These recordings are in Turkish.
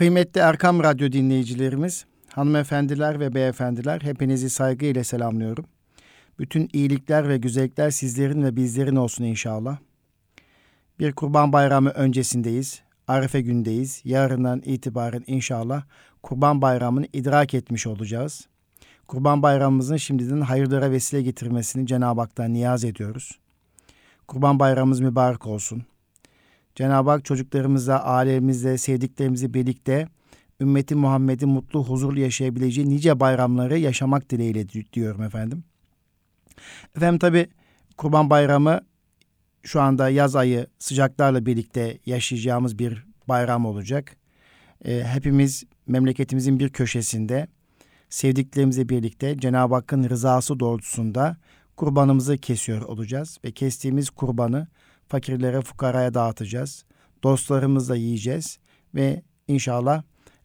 Kıymetli Erkam Radyo dinleyicilerimiz, hanımefendiler ve beyefendiler hepinizi saygıyla selamlıyorum. Bütün iyilikler ve güzellikler sizlerin ve bizlerin olsun inşallah. Bir kurban bayramı öncesindeyiz. Arefe gündeyiz. Yarından itibaren inşallah kurban bayramını idrak etmiş olacağız. Kurban bayramımızın şimdiden hayırlara vesile getirmesini Cenab-ı Hak'tan niyaz ediyoruz. Kurban bayramımız mübarek olsun. Cenab-ı Hak çocuklarımızla, ailemizle, sevdiklerimizle birlikte ümmeti Muhammed'in mutlu, huzurlu yaşayabileceği nice bayramları yaşamak dileğiyle diyorum efendim. Efendim tabi Kurban Bayramı şu anda yaz ayı sıcaklarla birlikte yaşayacağımız bir bayram olacak. E, hepimiz memleketimizin bir köşesinde sevdiklerimizle birlikte Cenab-ı Hakk'ın rızası doğrultusunda kurbanımızı kesiyor olacağız ve kestiğimiz kurbanı fakirlere, fukaraya dağıtacağız. Dostlarımızla yiyeceğiz ve inşallah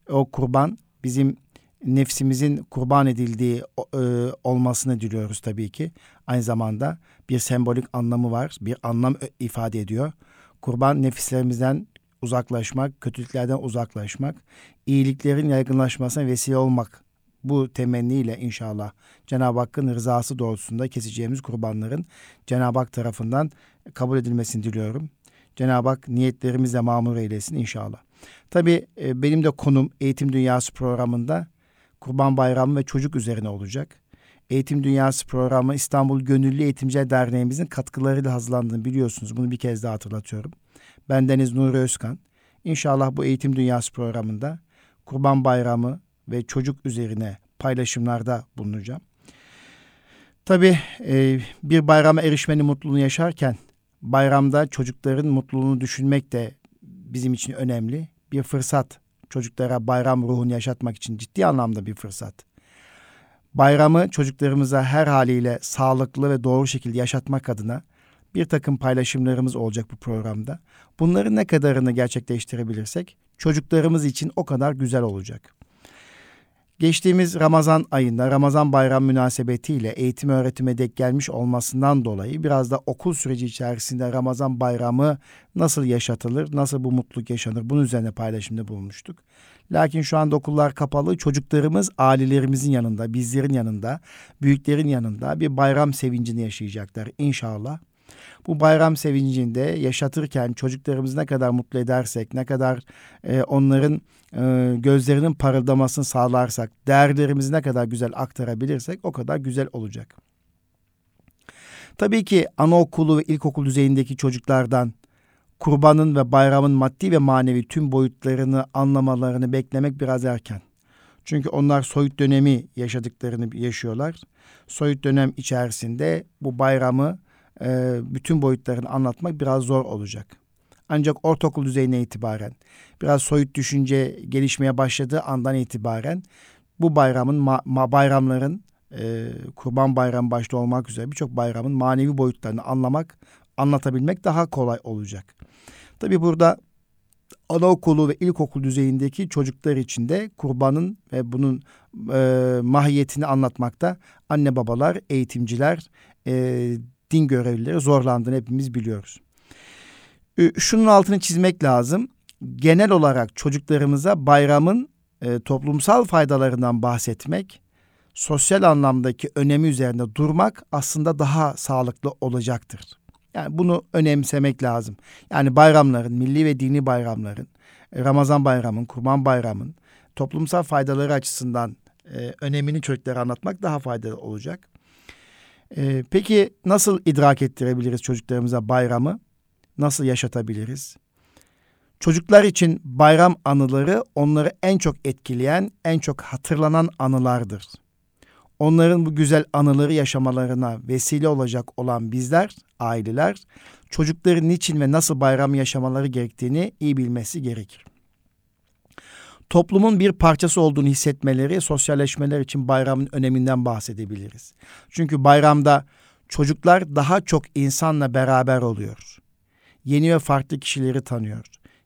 o kurban bizim nefsimizin kurban edildiği e, olmasını diliyoruz tabii ki. Aynı zamanda bir sembolik anlamı var, bir anlam ifade ediyor. Kurban nefislerimizden uzaklaşmak, kötülüklerden uzaklaşmak, iyiliklerin yaygınlaşmasına vesile olmak bu temenniyle inşallah Cenab-ı Hakk'ın rızası doğrultusunda keseceğimiz kurbanların Cenab-ı Hak tarafından kabul edilmesini diliyorum. Cenab-ı Hak niyetlerimizle mamur eylesin inşallah. Tabii e, benim de konum Eğitim Dünyası programında Kurban Bayramı ve çocuk üzerine olacak. Eğitim Dünyası programı İstanbul Gönüllü Eğitimciler Derneğimizin katkılarıyla hazırlandığını biliyorsunuz. Bunu bir kez daha hatırlatıyorum. Bendeniz Nuri Özkan. İnşallah bu Eğitim Dünyası programında Kurban Bayramı ve çocuk üzerine paylaşımlarda bulunacağım. Tabii e, bir bayrama erişmenin mutluluğunu yaşarken bayramda çocukların mutluluğunu düşünmek de bizim için önemli. Bir fırsat çocuklara bayram ruhunu yaşatmak için ciddi anlamda bir fırsat. Bayramı çocuklarımıza her haliyle sağlıklı ve doğru şekilde yaşatmak adına bir takım paylaşımlarımız olacak bu programda. Bunların ne kadarını gerçekleştirebilirsek çocuklarımız için o kadar güzel olacak. Geçtiğimiz Ramazan ayında Ramazan bayram münasebetiyle eğitim öğretime dek gelmiş olmasından dolayı biraz da okul süreci içerisinde Ramazan bayramı nasıl yaşatılır, nasıl bu mutluluk yaşanır bunun üzerine paylaşımda bulunmuştuk. Lakin şu anda okullar kapalı çocuklarımız ailelerimizin yanında, bizlerin yanında, büyüklerin yanında bir bayram sevincini yaşayacaklar inşallah bu bayram sevincinde yaşatırken çocuklarımızı ne kadar mutlu edersek, ne kadar e, onların e, gözlerinin parıldamasını sağlarsak, değerlerimizi ne kadar güzel aktarabilirsek o kadar güzel olacak. Tabii ki anaokulu ve ilkokul düzeyindeki çocuklardan kurbanın ve bayramın maddi ve manevi tüm boyutlarını anlamalarını beklemek biraz erken. Çünkü onlar soyut dönemi yaşadıklarını yaşıyorlar. Soyut dönem içerisinde bu bayramı e, bütün boyutlarını anlatmak biraz zor olacak. Ancak ortaokul düzeyine itibaren biraz soyut düşünce gelişmeye başladığı andan itibaren bu bayramın ma, ma bayramların e, Kurban Bayramı başta olmak üzere birçok bayramın manevi boyutlarını anlamak, anlatabilmek daha kolay olacak. Tabi burada anaokulu ve ilkokul düzeyindeki çocuklar için de kurbanın ve bunun e, mahiyetini anlatmakta anne babalar, eğitimciler, e, din görevlileri zorlandığını hepimiz biliyoruz. Şunun altını çizmek lazım. Genel olarak çocuklarımıza bayramın e, toplumsal faydalarından bahsetmek, sosyal anlamdaki önemi üzerinde durmak aslında daha sağlıklı olacaktır. Yani bunu önemsemek lazım. Yani bayramların, milli ve dini bayramların, e, Ramazan bayramın, Kurban bayramın toplumsal faydaları açısından e, önemini çocuklara anlatmak daha faydalı olacak. Ee, peki nasıl idrak ettirebiliriz çocuklarımıza bayramı? Nasıl yaşatabiliriz? Çocuklar için bayram anıları onları en çok etkileyen, en çok hatırlanan anılardır. Onların bu güzel anıları yaşamalarına vesile olacak olan bizler, aileler, çocukların niçin ve nasıl bayram yaşamaları gerektiğini iyi bilmesi gerekir toplumun bir parçası olduğunu hissetmeleri, sosyalleşmeler için bayramın öneminden bahsedebiliriz. Çünkü bayramda çocuklar daha çok insanla beraber oluyor. Yeni ve farklı kişileri tanıyor.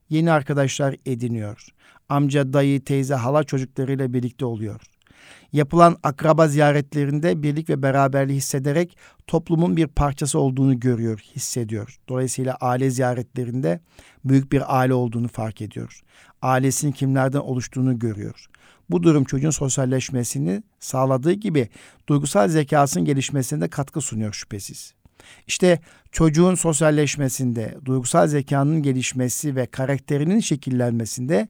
Yeni arkadaşlar ediniyor. Amca, dayı, teyze, hala çocuklarıyla birlikte oluyor. Yapılan akraba ziyaretlerinde birlik ve beraberliği hissederek toplumun bir parçası olduğunu görüyor, hissediyor. Dolayısıyla aile ziyaretlerinde büyük bir aile olduğunu fark ediyor. Ailesinin kimlerden oluştuğunu görüyor. Bu durum çocuğun sosyalleşmesini sağladığı gibi duygusal zekasının gelişmesine de katkı sunuyor şüphesiz. İşte çocuğun sosyalleşmesinde, duygusal zekanın gelişmesi ve karakterinin şekillenmesinde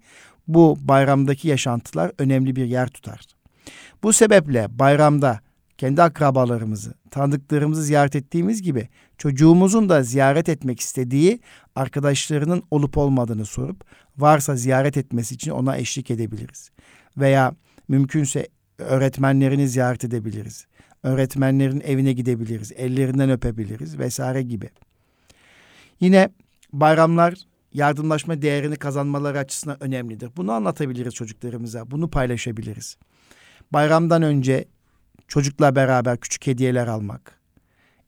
bu bayramdaki yaşantılar önemli bir yer tutar. Bu sebeple bayramda kendi akrabalarımızı, tanıdıklarımızı ziyaret ettiğimiz gibi çocuğumuzun da ziyaret etmek istediği arkadaşlarının olup olmadığını sorup varsa ziyaret etmesi için ona eşlik edebiliriz. Veya mümkünse öğretmenlerini ziyaret edebiliriz. Öğretmenlerin evine gidebiliriz, ellerinden öpebiliriz vesaire gibi. Yine bayramlar yardımlaşma değerini kazanmaları açısından önemlidir. Bunu anlatabiliriz çocuklarımıza, bunu paylaşabiliriz. Bayramdan önce çocukla beraber küçük hediyeler almak,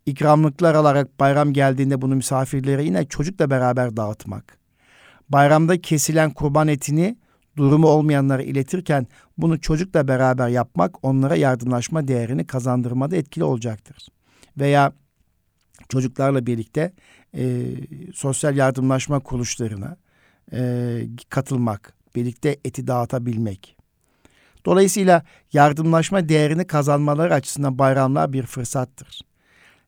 ikramlıklar alarak bayram geldiğinde bunu misafirlere yine çocukla beraber dağıtmak, bayramda kesilen kurban etini durumu olmayanlara iletirken bunu çocukla beraber yapmak onlara yardımlaşma değerini kazandırmada etkili olacaktır. Veya çocuklarla birlikte e, sosyal yardımlaşma kuruluşlarına e, katılmak, birlikte eti dağıtabilmek. Dolayısıyla yardımlaşma değerini kazanmaları açısından bayramlar bir fırsattır.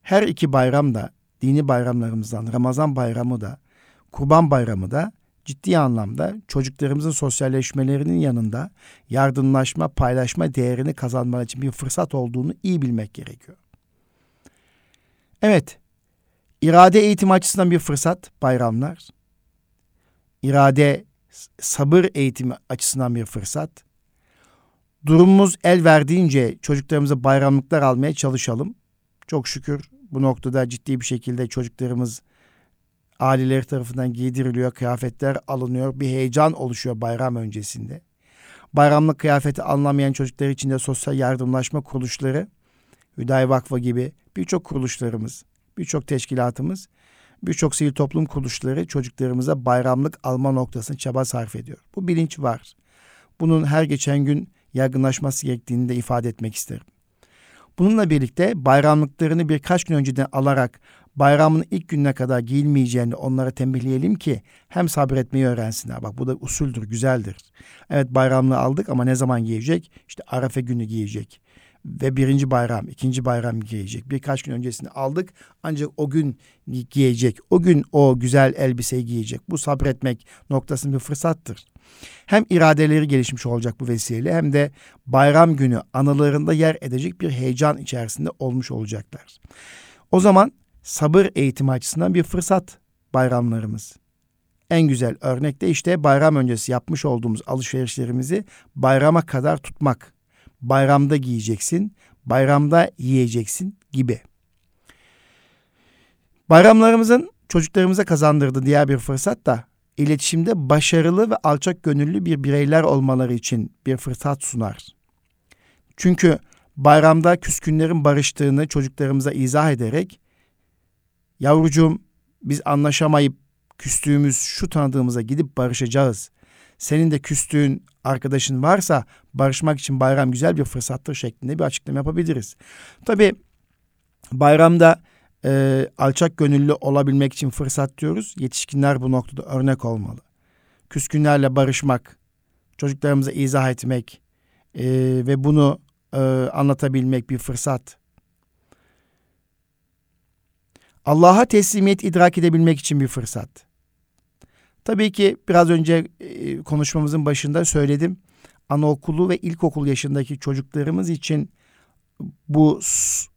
Her iki bayram da dini bayramlarımızdan Ramazan bayramı da Kurban bayramı da ciddi anlamda çocuklarımızın sosyalleşmelerinin yanında yardımlaşma, paylaşma değerini kazanmak için bir fırsat olduğunu iyi bilmek gerekiyor. Evet, irade eğitim açısından bir fırsat bayramlar. İrade, sabır eğitimi açısından bir fırsat. Durumumuz el verdiğince çocuklarımıza bayramlıklar almaya çalışalım. Çok şükür bu noktada ciddi bir şekilde çocuklarımız aileleri tarafından giydiriliyor, kıyafetler alınıyor. Bir heyecan oluşuyor bayram öncesinde. Bayramlık kıyafeti anlamayan çocuklar için de sosyal yardımlaşma kuruluşları, Hüdayi Vakfı gibi birçok kuruluşlarımız, birçok teşkilatımız, birçok sivil toplum kuruluşları çocuklarımıza bayramlık alma noktasını çaba sarf ediyor. Bu bilinç var. Bunun her geçen gün yaygınlaşması gerektiğini de ifade etmek isterim. Bununla birlikte bayramlıklarını birkaç gün önceden alarak bayramın ilk gününe kadar giyilmeyeceğini onlara tembihleyelim ki hem sabretmeyi öğrensinler. Bak bu da usuldür, güzeldir. Evet bayramlığı aldık ama ne zaman giyecek? İşte Arafa günü giyecek. Ve birinci bayram, ikinci bayram giyecek. Birkaç gün öncesini aldık ancak o gün giyecek. O gün o güzel elbiseyi giyecek. Bu sabretmek noktasının bir fırsattır. Hem iradeleri gelişmiş olacak bu vesileyle hem de bayram günü anılarında yer edecek bir heyecan içerisinde olmuş olacaklar. O zaman sabır eğitimi açısından bir fırsat bayramlarımız. En güzel örnek de işte bayram öncesi yapmış olduğumuz alışverişlerimizi bayrama kadar tutmak. Bayramda giyeceksin, bayramda yiyeceksin gibi. Bayramlarımızın çocuklarımıza kazandırdığı diğer bir fırsat da iletişimde başarılı ve alçak gönüllü bir bireyler olmaları için bir fırsat sunar. Çünkü bayramda küskünlerin barıştığını çocuklarımıza izah ederek yavrucuğum biz anlaşamayıp küstüğümüz şu tanıdığımıza gidip barışacağız. Senin de küstüğün arkadaşın varsa barışmak için bayram güzel bir fırsattır şeklinde bir açıklama yapabiliriz. Tabi bayramda e, alçak gönüllü olabilmek için fırsat diyoruz. Yetişkinler bu noktada örnek olmalı. Küskünlerle barışmak, çocuklarımıza izah etmek e, ve bunu e, anlatabilmek bir fırsat. Allah'a teslimiyet idrak edebilmek için bir fırsat. Tabii ki biraz önce e, konuşmamızın başında söyledim. Anaokulu ve ilkokul yaşındaki çocuklarımız için bu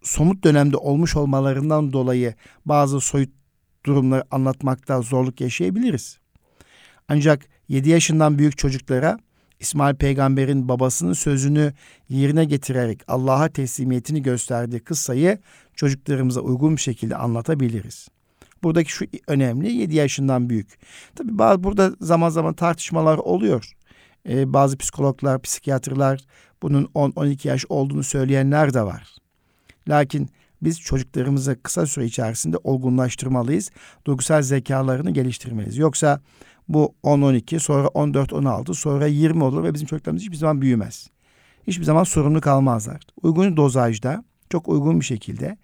somut dönemde olmuş olmalarından dolayı bazı soyut durumları anlatmakta zorluk yaşayabiliriz. Ancak 7 yaşından büyük çocuklara İsmail peygamberin babasının sözünü yerine getirerek Allah'a teslimiyetini gösterdiği kıssayı çocuklarımıza uygun bir şekilde anlatabiliriz. Buradaki şu önemli 7 yaşından büyük. Tabi burada zaman zaman tartışmalar oluyor. Ee, bazı psikologlar, psikiyatrlar bunun 10-12 yaş olduğunu söyleyenler de var. Lakin biz çocuklarımızı kısa süre içerisinde olgunlaştırmalıyız. Duygusal zekalarını geliştirmeliyiz. Yoksa bu 10-12 sonra 14-16 sonra 20 olur ve bizim çocuklarımız hiçbir zaman büyümez. hiçbir zaman sorumlu kalmazlar. Uygun dozajda, çok uygun bir şekilde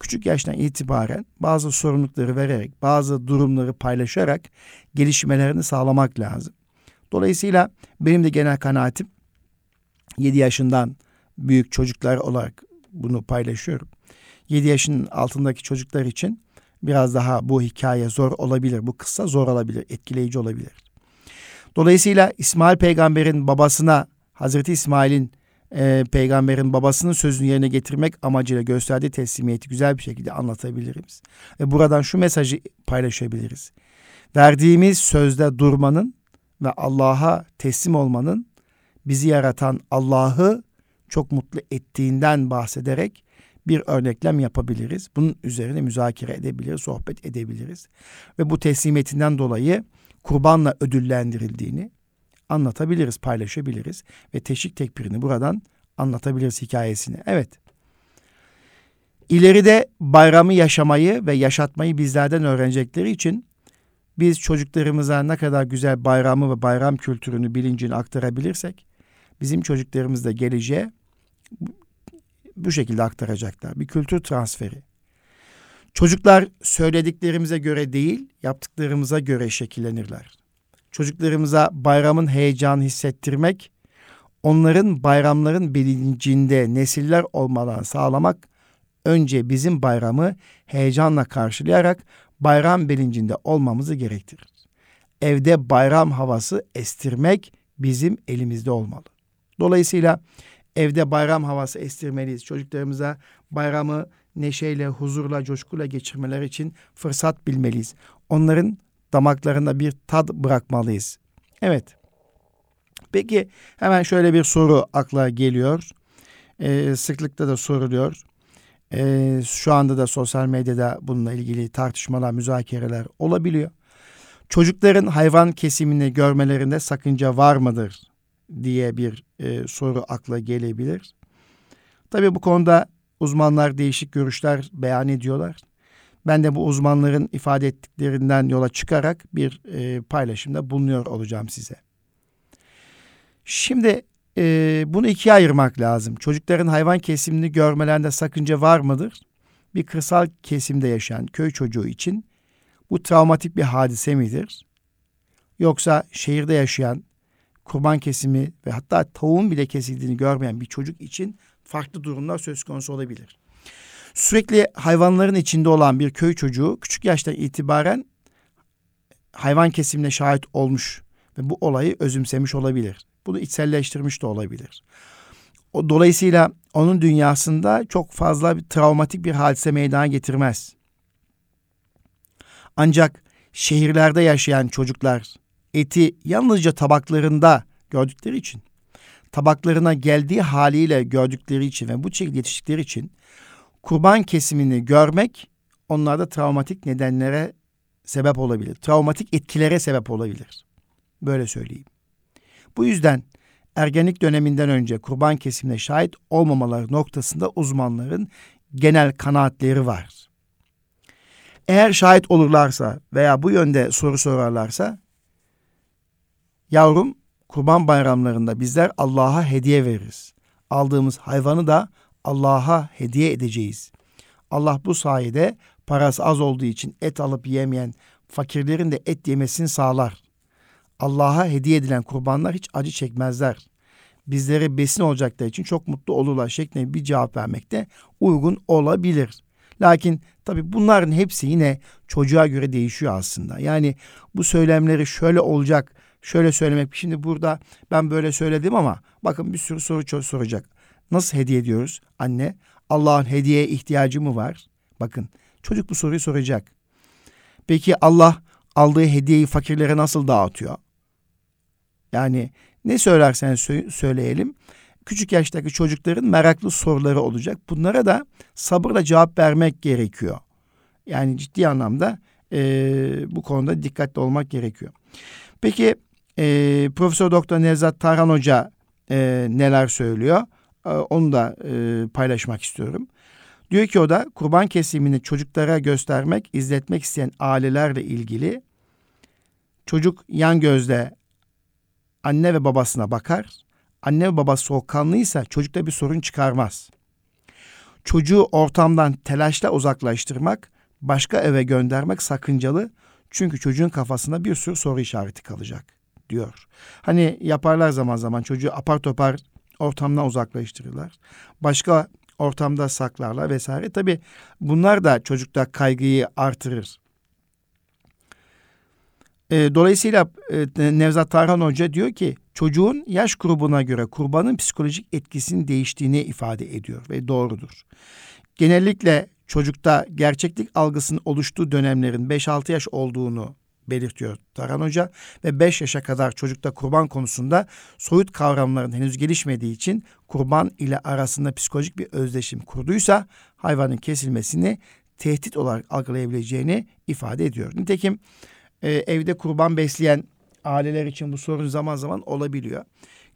küçük yaştan itibaren bazı sorumlulukları vererek, bazı durumları paylaşarak gelişmelerini sağlamak lazım. Dolayısıyla benim de genel kanaatim 7 yaşından büyük çocuklar olarak bunu paylaşıyorum. 7 yaşın altındaki çocuklar için biraz daha bu hikaye zor olabilir. Bu kıssa zor olabilir, etkileyici olabilir. Dolayısıyla İsmail peygamberin babasına Hazreti İsmail'in e, peygamberin babasının sözünü yerine getirmek amacıyla gösterdiği teslimiyeti güzel bir şekilde anlatabiliriz. Ve buradan şu mesajı paylaşabiliriz. Verdiğimiz sözde durmanın ve Allah'a teslim olmanın bizi yaratan Allah'ı çok mutlu ettiğinden bahsederek bir örneklem yapabiliriz. Bunun üzerine müzakere edebiliriz, sohbet edebiliriz. Ve bu teslimiyetinden dolayı kurbanla ödüllendirildiğini anlatabiliriz, paylaşabiliriz. Ve teşvik tekbirini buradan anlatabiliriz hikayesini. Evet. İleride bayramı yaşamayı ve yaşatmayı bizlerden öğrenecekleri için biz çocuklarımıza ne kadar güzel bayramı ve bayram kültürünü, bilincini aktarabilirsek bizim çocuklarımız da geleceğe bu şekilde aktaracaklar. Bir kültür transferi. Çocuklar söylediklerimize göre değil, yaptıklarımıza göre şekillenirler. Çocuklarımıza bayramın heyecanı hissettirmek, onların bayramların bilincinde nesiller olmadan sağlamak, önce bizim bayramı heyecanla karşılayarak bayram bilincinde olmamızı gerektirir. Evde bayram havası estirmek bizim elimizde olmalı. Dolayısıyla evde bayram havası estirmeliyiz. Çocuklarımıza bayramı neşeyle, huzurla, coşkuyla geçirmeleri için fırsat bilmeliyiz. Onların damaklarında bir tad bırakmalıyız. Evet. Peki hemen şöyle bir soru akla geliyor. Ee, sıklıkta da soruluyor. Ee, şu anda da sosyal medyada bununla ilgili tartışmalar, müzakereler olabiliyor. Çocukların hayvan kesimini görmelerinde sakınca var mıdır diye bir e, soru akla gelebilir. Tabii bu konuda uzmanlar değişik görüşler beyan ediyorlar. Ben de bu uzmanların ifade ettiklerinden yola çıkarak bir e, paylaşımda bulunuyor olacağım size. Şimdi e, bunu ikiye ayırmak lazım. Çocukların hayvan kesimini görmelerinde sakınca var mıdır? Bir kırsal kesimde yaşayan köy çocuğu için bu travmatik bir hadise midir? Yoksa şehirde yaşayan kurban kesimi ve hatta tavuğun bile kesildiğini görmeyen bir çocuk için farklı durumlar söz konusu olabilir. Sürekli hayvanların içinde olan bir köy çocuğu küçük yaştan itibaren hayvan kesimine şahit olmuş ve bu olayı özümsemiş olabilir. Bunu içselleştirmiş de olabilir. O, dolayısıyla onun dünyasında çok fazla bir travmatik bir hadise meydana getirmez. Ancak şehirlerde yaşayan çocuklar eti yalnızca tabaklarında gördükleri için, tabaklarına geldiği haliyle gördükleri için ve bu şekilde yetiştikleri için kurban kesimini görmek onlarda travmatik nedenlere sebep olabilir. Travmatik etkilere sebep olabilir. Böyle söyleyeyim. Bu yüzden ergenlik döneminden önce kurban kesimine şahit olmamaları noktasında uzmanların genel kanaatleri var. Eğer şahit olurlarsa veya bu yönde soru sorarlarsa yavrum kurban bayramlarında bizler Allah'a hediye veririz. Aldığımız hayvanı da Allah'a hediye edeceğiz. Allah bu sayede parası az olduğu için et alıp yemeyen fakirlerin de et yemesini sağlar. Allah'a hediye edilen kurbanlar hiç acı çekmezler. Bizlere besin olacakları için çok mutlu olurlar şeklinde bir cevap vermekte uygun olabilir. Lakin tabi bunların hepsi yine çocuğa göre değişiyor aslında. Yani bu söylemleri şöyle olacak, şöyle söylemek. Şimdi burada ben böyle söyledim ama bakın bir sürü soru soracak. Nasıl hediye ediyoruz? Anne, Allah'ın hediyeye ihtiyacı mı var? Bakın çocuk bu soruyu soracak. Peki Allah aldığı hediyeyi fakirlere nasıl dağıtıyor? Yani ne söylersen söyleyelim. Küçük yaştaki çocukların meraklı soruları olacak. Bunlara da sabırla cevap vermek gerekiyor. Yani ciddi anlamda e, bu konuda dikkatli olmak gerekiyor. Peki e, Profesör Doktor Nevzat Tarhan Hoca e, neler söylüyor? E, onu da e, paylaşmak istiyorum. Diyor ki o da kurban kesimini çocuklara göstermek, izletmek isteyen ailelerle ilgili çocuk yan gözle anne ve babasına bakar. anne ve baba soğukkanlıysa çocukta bir sorun çıkarmaz. Çocuğu ortamdan telaşla uzaklaştırmak, başka eve göndermek sakıncalı. Çünkü çocuğun kafasında bir sürü soru işareti kalacak diyor. Hani yaparlar zaman zaman çocuğu apar topar ortamdan uzaklaştırırlar. Başka ortamda saklarlar vesaire. Tabi bunlar da çocukta kaygıyı artırır. E, dolayısıyla e, Nevzat Tarhan Hoca diyor ki çocuğun yaş grubuna göre kurbanın psikolojik etkisinin değiştiğini ifade ediyor ve doğrudur. Genellikle çocukta gerçeklik algısının oluştuğu dönemlerin 5-6 yaş olduğunu belirtiyor Tarhan Hoca ve 5 yaşa kadar çocukta kurban konusunda soyut kavramların henüz gelişmediği için kurban ile arasında psikolojik bir özdeşim kurduysa hayvanın kesilmesini tehdit olarak algılayabileceğini ifade ediyor. Nitekim e, evde kurban besleyen aileler için bu sorun zaman zaman olabiliyor.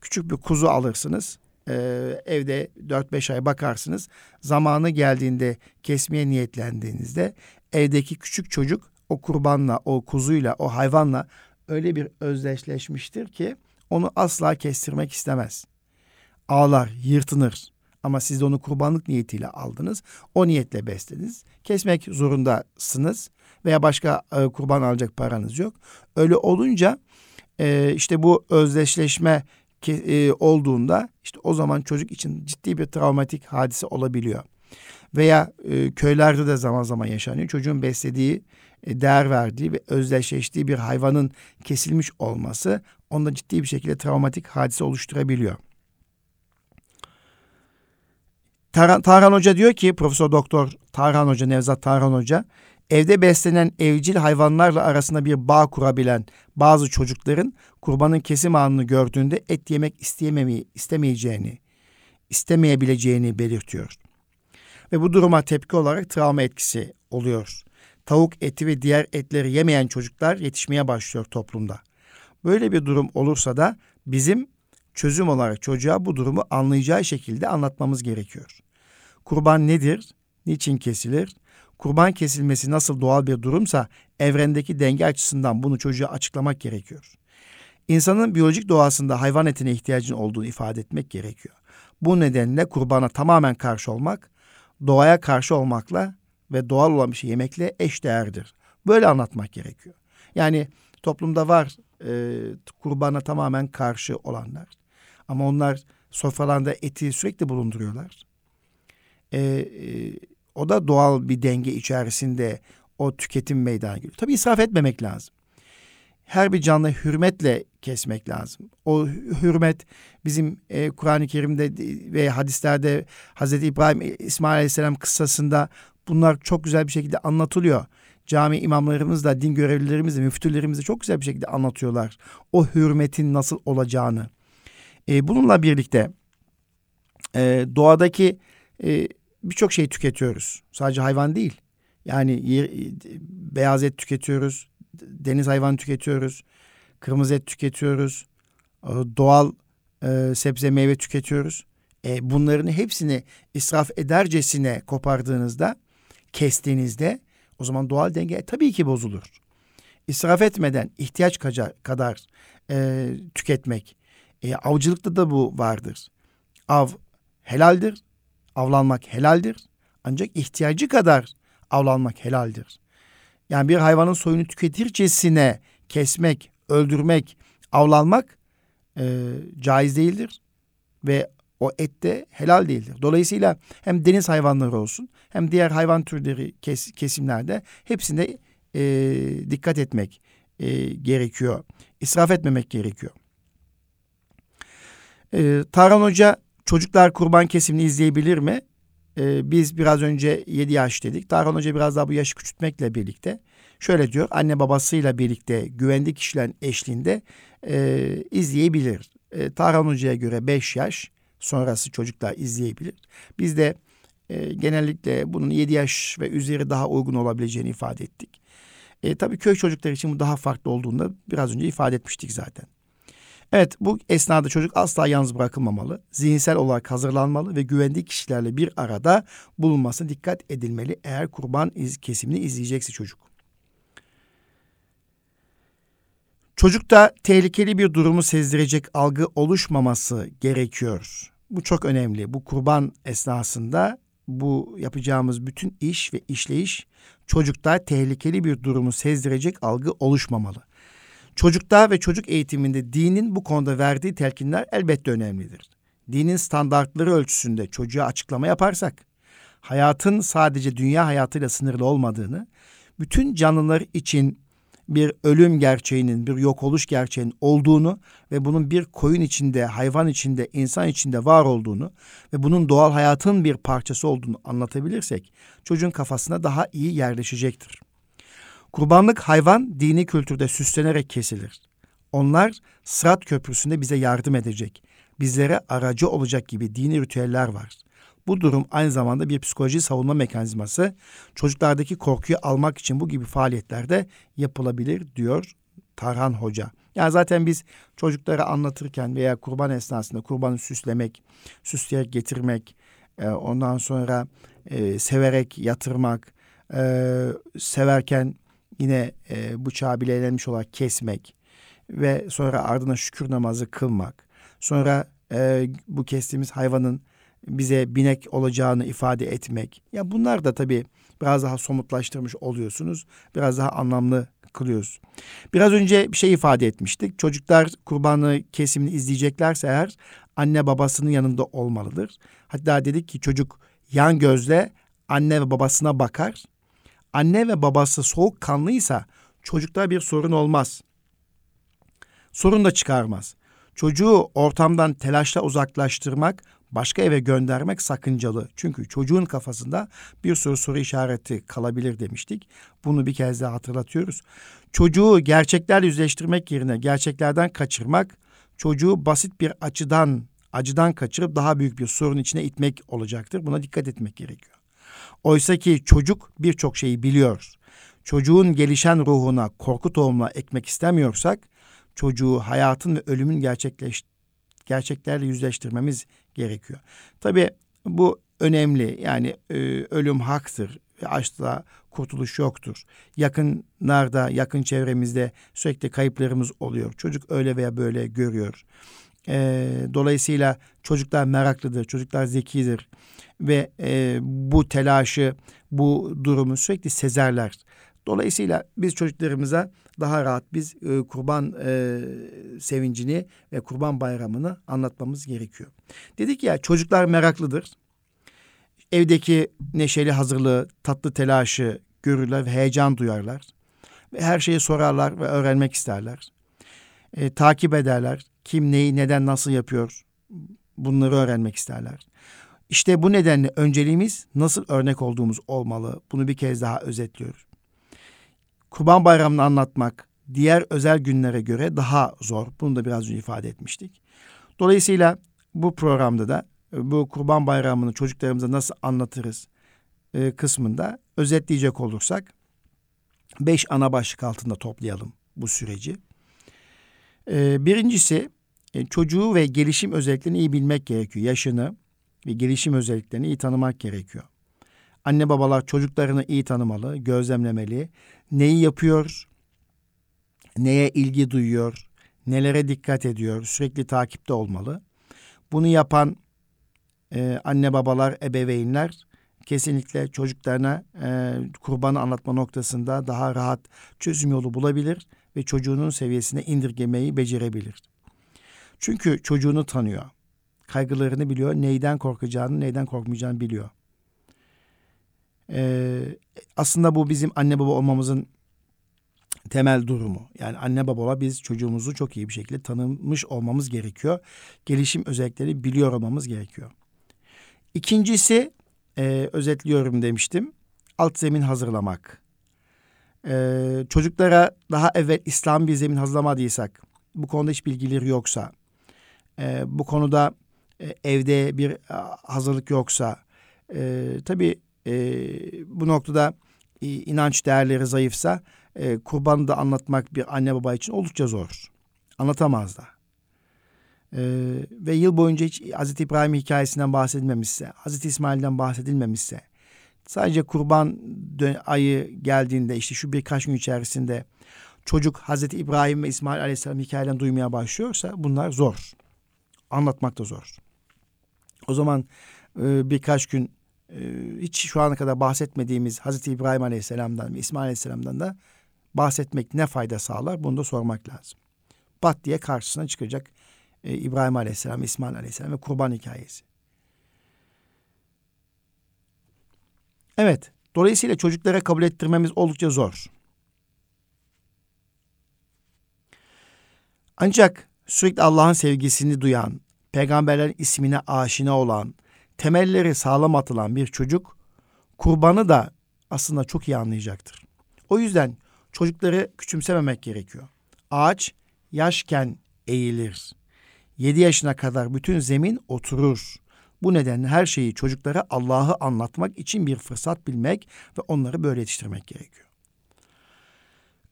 Küçük bir kuzu alırsınız. E, evde 4-5 ay bakarsınız. Zamanı geldiğinde kesmeye niyetlendiğinizde evdeki küçük çocuk o kurbanla, o kuzuyla, o hayvanla öyle bir özdeşleşmiştir ki onu asla kestirmek istemez. Ağlar, yırtınır. Ama siz de onu kurbanlık niyetiyle aldınız. O niyetle beslediniz. Kesmek zorundasınız veya başka e, kurban alacak paranız yok. Öyle olunca e, işte bu özdeşleşme e, olduğunda işte o zaman çocuk için ciddi bir travmatik hadise olabiliyor. Veya e, köylerde de zaman zaman yaşanıyor. Çocuğun beslediği, değer verdiği ve özdeşleştiği bir hayvanın kesilmiş olması onda ciddi bir şekilde travmatik hadise oluşturabiliyor. Tarhan, Tarhan Hoca diyor ki Profesör Doktor Tarhan Hoca Nevzat Tarhan Hoca evde beslenen evcil hayvanlarla arasında bir bağ kurabilen bazı çocukların kurbanın kesim anını gördüğünde et yemek isteyememeyi, istemeyeceğini, istemeyebileceğini belirtiyor. Ve bu duruma tepki olarak travma etkisi oluyor. Tavuk eti ve diğer etleri yemeyen çocuklar yetişmeye başlıyor toplumda. Böyle bir durum olursa da bizim çözüm olarak çocuğa bu durumu anlayacağı şekilde anlatmamız gerekiyor. Kurban nedir? Niçin kesilir? Kurban kesilmesi nasıl doğal bir durumsa evrendeki denge açısından bunu çocuğa açıklamak gerekiyor. İnsanın biyolojik doğasında hayvan etine ihtiyacın olduğunu ifade etmek gerekiyor. Bu nedenle kurbana tamamen karşı olmak, doğaya karşı olmakla ve doğal olan bir şey yemekle eş değerdir. Böyle anlatmak gerekiyor. Yani toplumda var e, kurbana tamamen karşı olanlar. Ama onlar sofralarında eti sürekli bulunduruyorlar. E, e, o da doğal bir denge içerisinde o tüketim meydana geliyor. Tabii israf etmemek lazım. Her bir canlı hürmetle kesmek lazım. O hürmet bizim e, Kur'an-ı Kerim'de ve hadislerde Hazreti İbrahim İsmail Aleyhisselam kıssasında bunlar çok güzel bir şekilde anlatılıyor. Cami imamlarımız da, din görevlilerimiz de, müftülerimiz de çok güzel bir şekilde anlatıyorlar. O hürmetin nasıl olacağını. E, bununla birlikte e, doğadaki e, birçok şey tüketiyoruz. Sadece hayvan değil. Yani yer, beyaz et tüketiyoruz, deniz hayvan tüketiyoruz, kırmızı et tüketiyoruz, e, doğal e, sebze meyve tüketiyoruz. E, bunların hepsini israf edercesine kopardığınızda, kestiğinizde o zaman doğal denge tabii ki bozulur. İsraf etmeden ihtiyaç kadar e, tüketmek. E, avcılıkta da bu vardır. Av helaldir, avlanmak helaldir. Ancak ihtiyacı kadar avlanmak helaldir. Yani bir hayvanın soyunu tüketircesine kesmek, öldürmek, avlanmak e, caiz değildir. Ve o et de helal değildir. Dolayısıyla hem deniz hayvanları olsun hem diğer hayvan türleri kes, kesimlerde hepsinde e, dikkat etmek e, gerekiyor. İsraf etmemek gerekiyor. E, Tarhan Hoca çocuklar kurban kesimini izleyebilir mi? E, biz biraz önce 7 yaş dedik. Tarhan Hoca biraz daha bu yaşı küçültmekle birlikte şöyle diyor. Anne babasıyla birlikte güvenli kişilerin eşliğinde e, izleyebilir. E, Tarhan Hoca'ya göre 5 yaş sonrası çocuklar izleyebilir. Biz de e, genellikle bunun 7 yaş ve üzeri daha uygun olabileceğini ifade ettik. E, tabii köy çocukları için bu daha farklı olduğunda biraz önce ifade etmiştik zaten. Evet bu esnada çocuk asla yalnız bırakılmamalı. Zihinsel olarak hazırlanmalı ve güvendiği kişilerle bir arada bulunmasına dikkat edilmeli. Eğer kurban iz, kesimini izleyecekse çocuk. Çocukta tehlikeli bir durumu sezdirecek algı oluşmaması gerekiyor. Bu çok önemli. Bu kurban esnasında bu yapacağımız bütün iş ve işleyiş çocukta tehlikeli bir durumu sezdirecek algı oluşmamalı. Çocukta ve çocuk eğitiminde dinin bu konuda verdiği telkinler elbette önemlidir. Dinin standartları ölçüsünde çocuğa açıklama yaparsak, hayatın sadece dünya hayatıyla sınırlı olmadığını, bütün canlılar için bir ölüm gerçeğinin, bir yok oluş gerçeğinin olduğunu ve bunun bir koyun içinde, hayvan içinde, insan içinde var olduğunu ve bunun doğal hayatın bir parçası olduğunu anlatabilirsek çocuğun kafasına daha iyi yerleşecektir. Kurbanlık hayvan dini kültürde süslenerek kesilir. Onlar Sırat Köprüsü'nde bize yardım edecek, bizlere aracı olacak gibi dini ritüeller var. Bu durum aynı zamanda bir psikoloji savunma mekanizması. Çocuklardaki korkuyu almak için bu gibi faaliyetlerde yapılabilir diyor Tarhan Hoca. Yani zaten biz çocuklara anlatırken veya kurban esnasında kurbanı süslemek, süsleyerek getirmek, e, ondan sonra e, severek yatırmak, e, severken yine e, bıçağı bilelenmiş olarak kesmek ve sonra ardına şükür namazı kılmak. Sonra e, bu kestiğimiz hayvanın bize binek olacağını ifade etmek. Ya bunlar da tabii biraz daha somutlaştırmış oluyorsunuz. Biraz daha anlamlı kılıyoruz. Biraz önce bir şey ifade etmiştik. Çocuklar kurbanı kesimini izleyeceklerse eğer anne babasının yanında olmalıdır. Hatta dedik ki çocuk yan gözle anne ve babasına bakar. Anne ve babası soğuk kanlıysa çocukta bir sorun olmaz. Sorun da çıkarmaz. Çocuğu ortamdan telaşla uzaklaştırmak başka eve göndermek sakıncalı. Çünkü çocuğun kafasında bir sürü soru işareti kalabilir demiştik. Bunu bir kez daha hatırlatıyoruz. Çocuğu gerçeklerle yüzleştirmek yerine gerçeklerden kaçırmak, çocuğu basit bir açıdan, acıdan kaçırıp daha büyük bir sorun içine itmek olacaktır. Buna dikkat etmek gerekiyor. Oysa ki çocuk birçok şeyi biliyor. Çocuğun gelişen ruhuna korku tohumla ekmek istemiyorsak, çocuğu hayatın ve ölümün gerçekleş gerçeklerle yüzleştirmemiz gerekiyor. Tabii bu önemli. Yani e, ölüm haktır ve açlığa kurtuluş yoktur. Yakınlarda, yakın çevremizde sürekli kayıplarımız oluyor. Çocuk öyle veya böyle görüyor. E, dolayısıyla çocuklar meraklıdır, çocuklar zekidir ve e, bu telaşı, bu durumu sürekli sezerler. Dolayısıyla biz çocuklarımıza daha rahat biz e, kurban e, sevincini ve kurban bayramını anlatmamız gerekiyor. Dedik ya çocuklar meraklıdır. Evdeki neşeli hazırlığı, tatlı telaşı görürler ve heyecan duyarlar. Ve her şeyi sorarlar ve öğrenmek isterler. E, takip ederler. Kim neyi, neden, nasıl yapıyor bunları öğrenmek isterler. İşte bu nedenle önceliğimiz nasıl örnek olduğumuz olmalı. Bunu bir kez daha özetliyoruz. Kurban Bayramı'nı anlatmak diğer özel günlere göre daha zor. Bunu da biraz önce ifade etmiştik. Dolayısıyla bu programda da e, bu Kurban Bayramı'nı çocuklarımıza nasıl anlatırız e, kısmında özetleyecek olursak beş ana başlık altında toplayalım bu süreci. E, birincisi e, çocuğu ve gelişim özelliklerini iyi bilmek gerekiyor. Yaşını ve gelişim özelliklerini iyi tanımak gerekiyor. Anne babalar çocuklarını iyi tanımalı, gözlemlemeli. Neyi yapıyor, neye ilgi duyuyor, nelere dikkat ediyor, sürekli takipte olmalı. Bunu yapan e, anne babalar, ebeveynler kesinlikle çocuklarına e, kurbanı anlatma noktasında daha rahat çözüm yolu bulabilir ve çocuğunun seviyesine indirgemeyi becerebilir. Çünkü çocuğunu tanıyor. Kaygılarını biliyor, neyden korkacağını, neyden korkmayacağını biliyor. Ee, aslında bu bizim anne baba olmamızın temel durumu. Yani anne baba biz çocuğumuzu çok iyi bir şekilde tanımış olmamız gerekiyor. Gelişim özellikleri biliyor olmamız gerekiyor. İkincisi e, özetliyorum demiştim. Alt zemin hazırlamak. E, çocuklara daha evvel İslam bir zemin hazırlamadıysak, bu konuda hiç bilgileri yoksa, e, bu konuda e, evde bir hazırlık yoksa, e, tabii e, bu noktada e, inanç değerleri zayıfsa e, kurbanı da anlatmak bir anne baba için oldukça zor. Anlatamaz da. E, ve yıl boyunca hiç Hazreti İbrahim hikayesinden bahsedilmemişse, Hazreti İsmail'den bahsedilmemişse, sadece kurban ayı geldiğinde işte şu birkaç gün içerisinde çocuk Hazreti İbrahim ve İsmail Aleyhisselam hikayelerini duymaya başlıyorsa bunlar zor. Anlatmak da zor. O zaman e, birkaç gün hiç şu ana kadar bahsetmediğimiz Hazreti İbrahim Aleyhisselam'dan ve İsmail Aleyhisselam'dan da bahsetmek ne fayda sağlar bunu da sormak lazım. Bat diye karşısına çıkacak e, İbrahim Aleyhisselam, İsmail Aleyhisselam ve kurban hikayesi. Evet, dolayısıyla çocuklara kabul ettirmemiz oldukça zor. Ancak sürekli Allah'ın sevgisini duyan, peygamberlerin ismine aşina olan, temelleri sağlam atılan bir çocuk kurbanı da aslında çok iyi anlayacaktır. O yüzden çocukları küçümsememek gerekiyor. Ağaç yaşken eğilir. Yedi yaşına kadar bütün zemin oturur. Bu nedenle her şeyi çocuklara Allah'ı anlatmak için bir fırsat bilmek ve onları böyle yetiştirmek gerekiyor.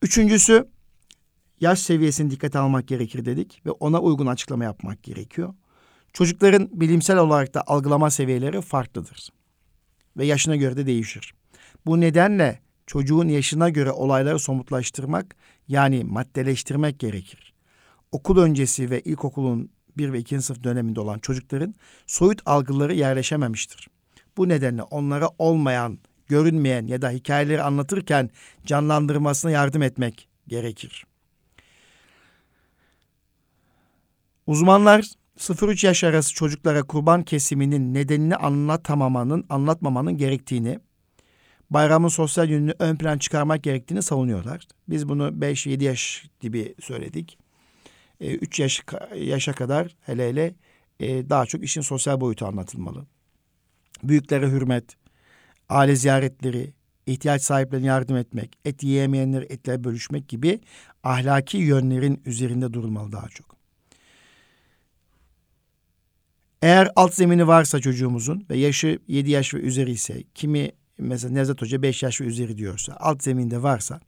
Üçüncüsü yaş seviyesini dikkate almak gerekir dedik ve ona uygun açıklama yapmak gerekiyor. Çocukların bilimsel olarak da algılama seviyeleri farklıdır ve yaşına göre de değişir. Bu nedenle çocuğun yaşına göre olayları somutlaştırmak yani maddeleştirmek gerekir. Okul öncesi ve ilkokulun bir ve ikinci sınıf döneminde olan çocukların soyut algıları yerleşememiştir. Bu nedenle onlara olmayan, görünmeyen ya da hikayeleri anlatırken canlandırmasına yardım etmek gerekir. Uzmanlar 0-3 yaş arası çocuklara kurban kesiminin nedenini anlatamamanın, anlatmamanın gerektiğini, bayramın sosyal yönünü ön plan çıkarmak gerektiğini savunuyorlar. Biz bunu 5-7 yaş gibi söyledik. 3 e, yaş, yaşa kadar hele hele e, daha çok işin sosyal boyutu anlatılmalı. Büyüklere hürmet, aile ziyaretleri, ihtiyaç sahiplerine yardım etmek, et yiyemeyenleri etle bölüşmek gibi ahlaki yönlerin üzerinde durulmalı daha çok. Eğer alt zemini varsa çocuğumuzun ve yaşı 7 yaş ve üzeri ise kimi mesela Nevzat Hoca 5 yaş ve üzeri diyorsa alt zeminde varsa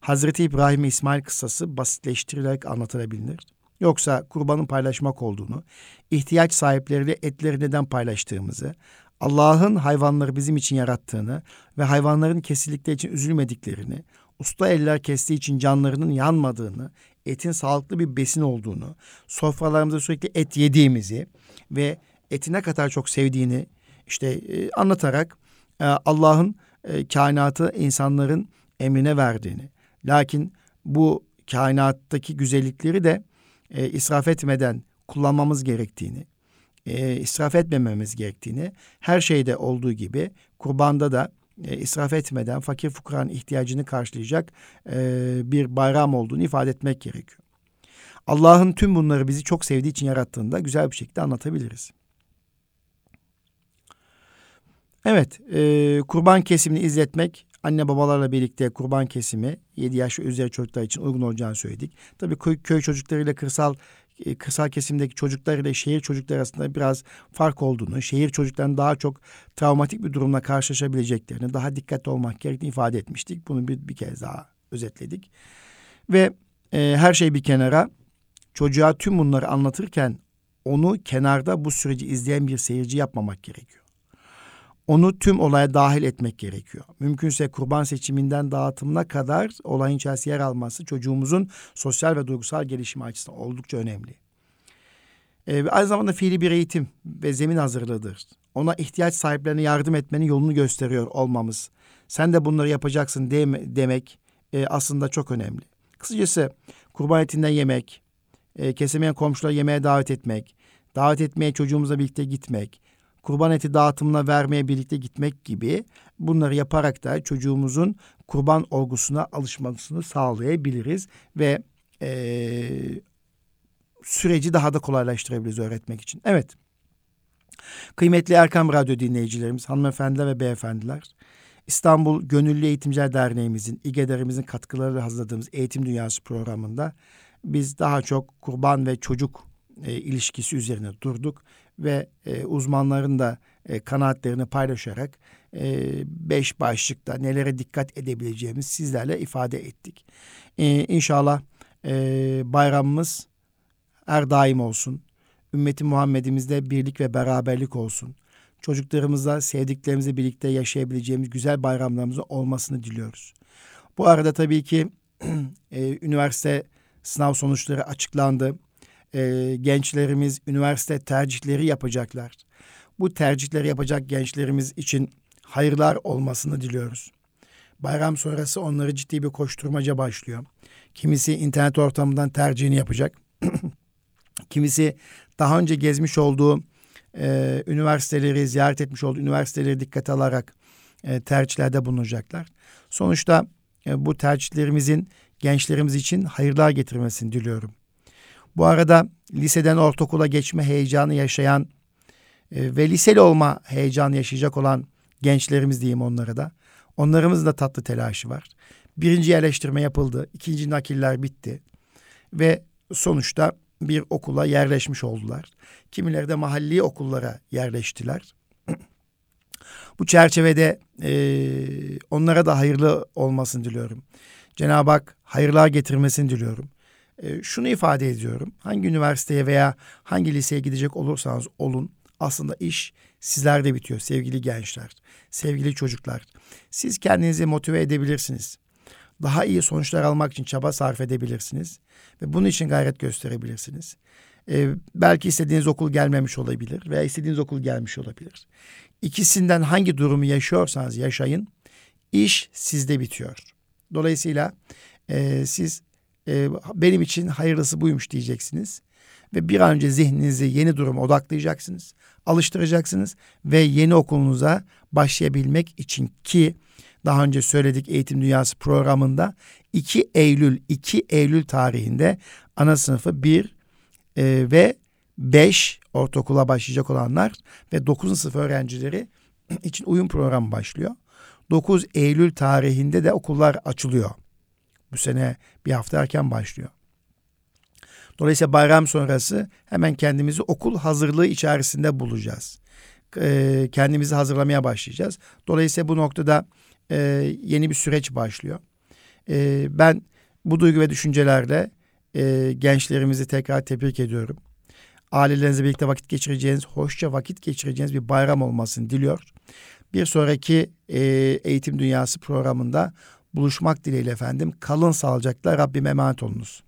Hazreti İbrahim ve İsmail kıssası basitleştirilerek anlatılabilir. Yoksa kurbanın paylaşmak olduğunu, ihtiyaç sahipleriyle etleri neden paylaştığımızı, Allah'ın hayvanları bizim için yarattığını ve hayvanların kesildikleri için üzülmediklerini, usta eller kestiği için canlarının yanmadığını, etin sağlıklı bir besin olduğunu, sofralarımızda sürekli et yediğimizi ve eti ne kadar çok sevdiğini işte e, anlatarak e, Allah'ın e, kainatı insanların emrine verdiğini. Lakin bu kainattaki güzellikleri de e, israf etmeden kullanmamız gerektiğini, e, israf etmememiz gerektiğini, her şeyde olduğu gibi kurbanda da e, israf etmeden fakir fukaranın ihtiyacını karşılayacak e, bir bayram olduğunu ifade etmek gerekiyor. Allah'ın tüm bunları bizi çok sevdiği için yarattığında güzel bir şekilde anlatabiliriz. Evet, e, kurban kesimini izletmek, anne babalarla birlikte kurban kesimi 7 yaş ve üzeri çocuklar için uygun olacağını söyledik. Tabii köy, köy çocuklarıyla kırsal e, kırsal kesimdeki çocuklar ile şehir çocukları arasında biraz fark olduğunu, şehir çocuklarının daha çok travmatik bir durumla karşılaşabileceklerini, daha dikkatli olmak gerektiğini ifade etmiştik. Bunu bir, bir kez daha özetledik. Ve e, her şey bir kenara çocuğa tüm bunları anlatırken onu kenarda bu süreci izleyen bir seyirci yapmamak gerekiyor. Onu tüm olaya dahil etmek gerekiyor. Mümkünse kurban seçiminden dağıtımına kadar olayın içerisinde yer alması çocuğumuzun sosyal ve duygusal gelişimi açısından oldukça önemli. Ee, aynı zamanda fiili bir eğitim ve zemin hazırlığıdır. Ona ihtiyaç sahiplerine yardım etmenin yolunu gösteriyor olmamız. Sen de bunları yapacaksın demek e, aslında çok önemli. Kısacası kurban etinden yemek, e, kesemeyen komşuları yemeğe davet etmek, davet etmeye çocuğumuzla birlikte gitmek, kurban eti dağıtımına vermeye birlikte gitmek gibi bunları yaparak da çocuğumuzun kurban olgusuna alışmasını sağlayabiliriz ve e, süreci daha da kolaylaştırabiliriz öğretmek için. Evet. Kıymetli Erkam Radyo dinleyicilerimiz, hanımefendiler ve beyefendiler, İstanbul Gönüllü Eğitimciler Derneğimizin, İGEDER'imizin katkılarıyla hazırladığımız Eğitim Dünyası programında biz daha çok kurban ve çocuk e, ilişkisi üzerine durduk ve e, uzmanların da e, kanaatlerini paylaşarak e, beş başlıkta nelere dikkat edebileceğimiz sizlerle ifade ettik. E, inşallah e, bayramımız her daim olsun. Ümmeti Muhammed'imizde birlik ve beraberlik olsun. Çocuklarımızla, sevdiklerimizle birlikte yaşayabileceğimiz güzel bayramlarımızın olmasını diliyoruz. Bu arada tabii ki e, üniversite sınav sonuçları açıklandı. E, gençlerimiz üniversite tercihleri yapacaklar. Bu tercihleri yapacak gençlerimiz için hayırlar olmasını diliyoruz. Bayram sonrası onları ciddi bir koşturmaca başlıyor. Kimisi internet ortamından tercihini yapacak. Kimisi daha önce gezmiş olduğu e, üniversiteleri, ziyaret etmiş olduğu üniversiteleri dikkate alarak e, tercihlerde bulunacaklar. Sonuçta e, bu tercihlerimizin gençlerimiz için hayırlar getirmesini diliyorum. Bu arada liseden ortaokula geçme heyecanı yaşayan e, ve liseli olma heyecanı yaşayacak olan gençlerimiz diyeyim onlara da. Onlarımızın da tatlı telaşı var. Birinci yerleştirme yapıldı. ikinci nakiller bitti. Ve sonuçta bir okula yerleşmiş oldular. Kimileri de mahalli okullara yerleştiler. Bu çerçevede e, onlara da hayırlı olmasını diliyorum. Cenab-ı Hak hayırlar getirmesini diliyorum. E, şunu ifade ediyorum. Hangi üniversiteye veya hangi liseye gidecek olursanız olun aslında iş sizlerde bitiyor sevgili gençler, sevgili çocuklar. Siz kendinizi motive edebilirsiniz. Daha iyi sonuçlar almak için çaba sarf edebilirsiniz ve bunun için gayret gösterebilirsiniz. Ee, belki istediğiniz okul gelmemiş olabilir veya istediğiniz okul gelmiş olabilir. İkisinden hangi durumu yaşıyorsanız yaşayın, iş sizde bitiyor. Dolayısıyla e, siz e, benim için hayırlısı buymuş diyeceksiniz ve bir an önce zihninizi yeni duruma odaklayacaksınız, alıştıracaksınız ve yeni okulunuza başlayabilmek için ki daha önce söyledik Eğitim Dünyası programında 2 Eylül 2 Eylül tarihinde ana sınıfı 1 e, ve 5 ortaokula başlayacak olanlar ve 9. sınıf öğrencileri için uyum programı başlıyor. 9 Eylül tarihinde de okullar açılıyor. Bu sene bir hafta erken başlıyor. Dolayısıyla bayram sonrası hemen kendimizi okul hazırlığı içerisinde bulacağız. E, kendimizi hazırlamaya başlayacağız. Dolayısıyla bu noktada e, yeni bir süreç başlıyor. E, ben bu duygu ve düşüncelerle e, gençlerimizi tekrar tebrik ediyorum. Ailelerinizle birlikte vakit geçireceğiniz, hoşça vakit geçireceğiniz bir bayram olmasını diliyor. Bir sonraki e, Eğitim Dünyası programında buluşmak dileğiyle efendim. Kalın sağlıcakla Rabbime emanet olunuz.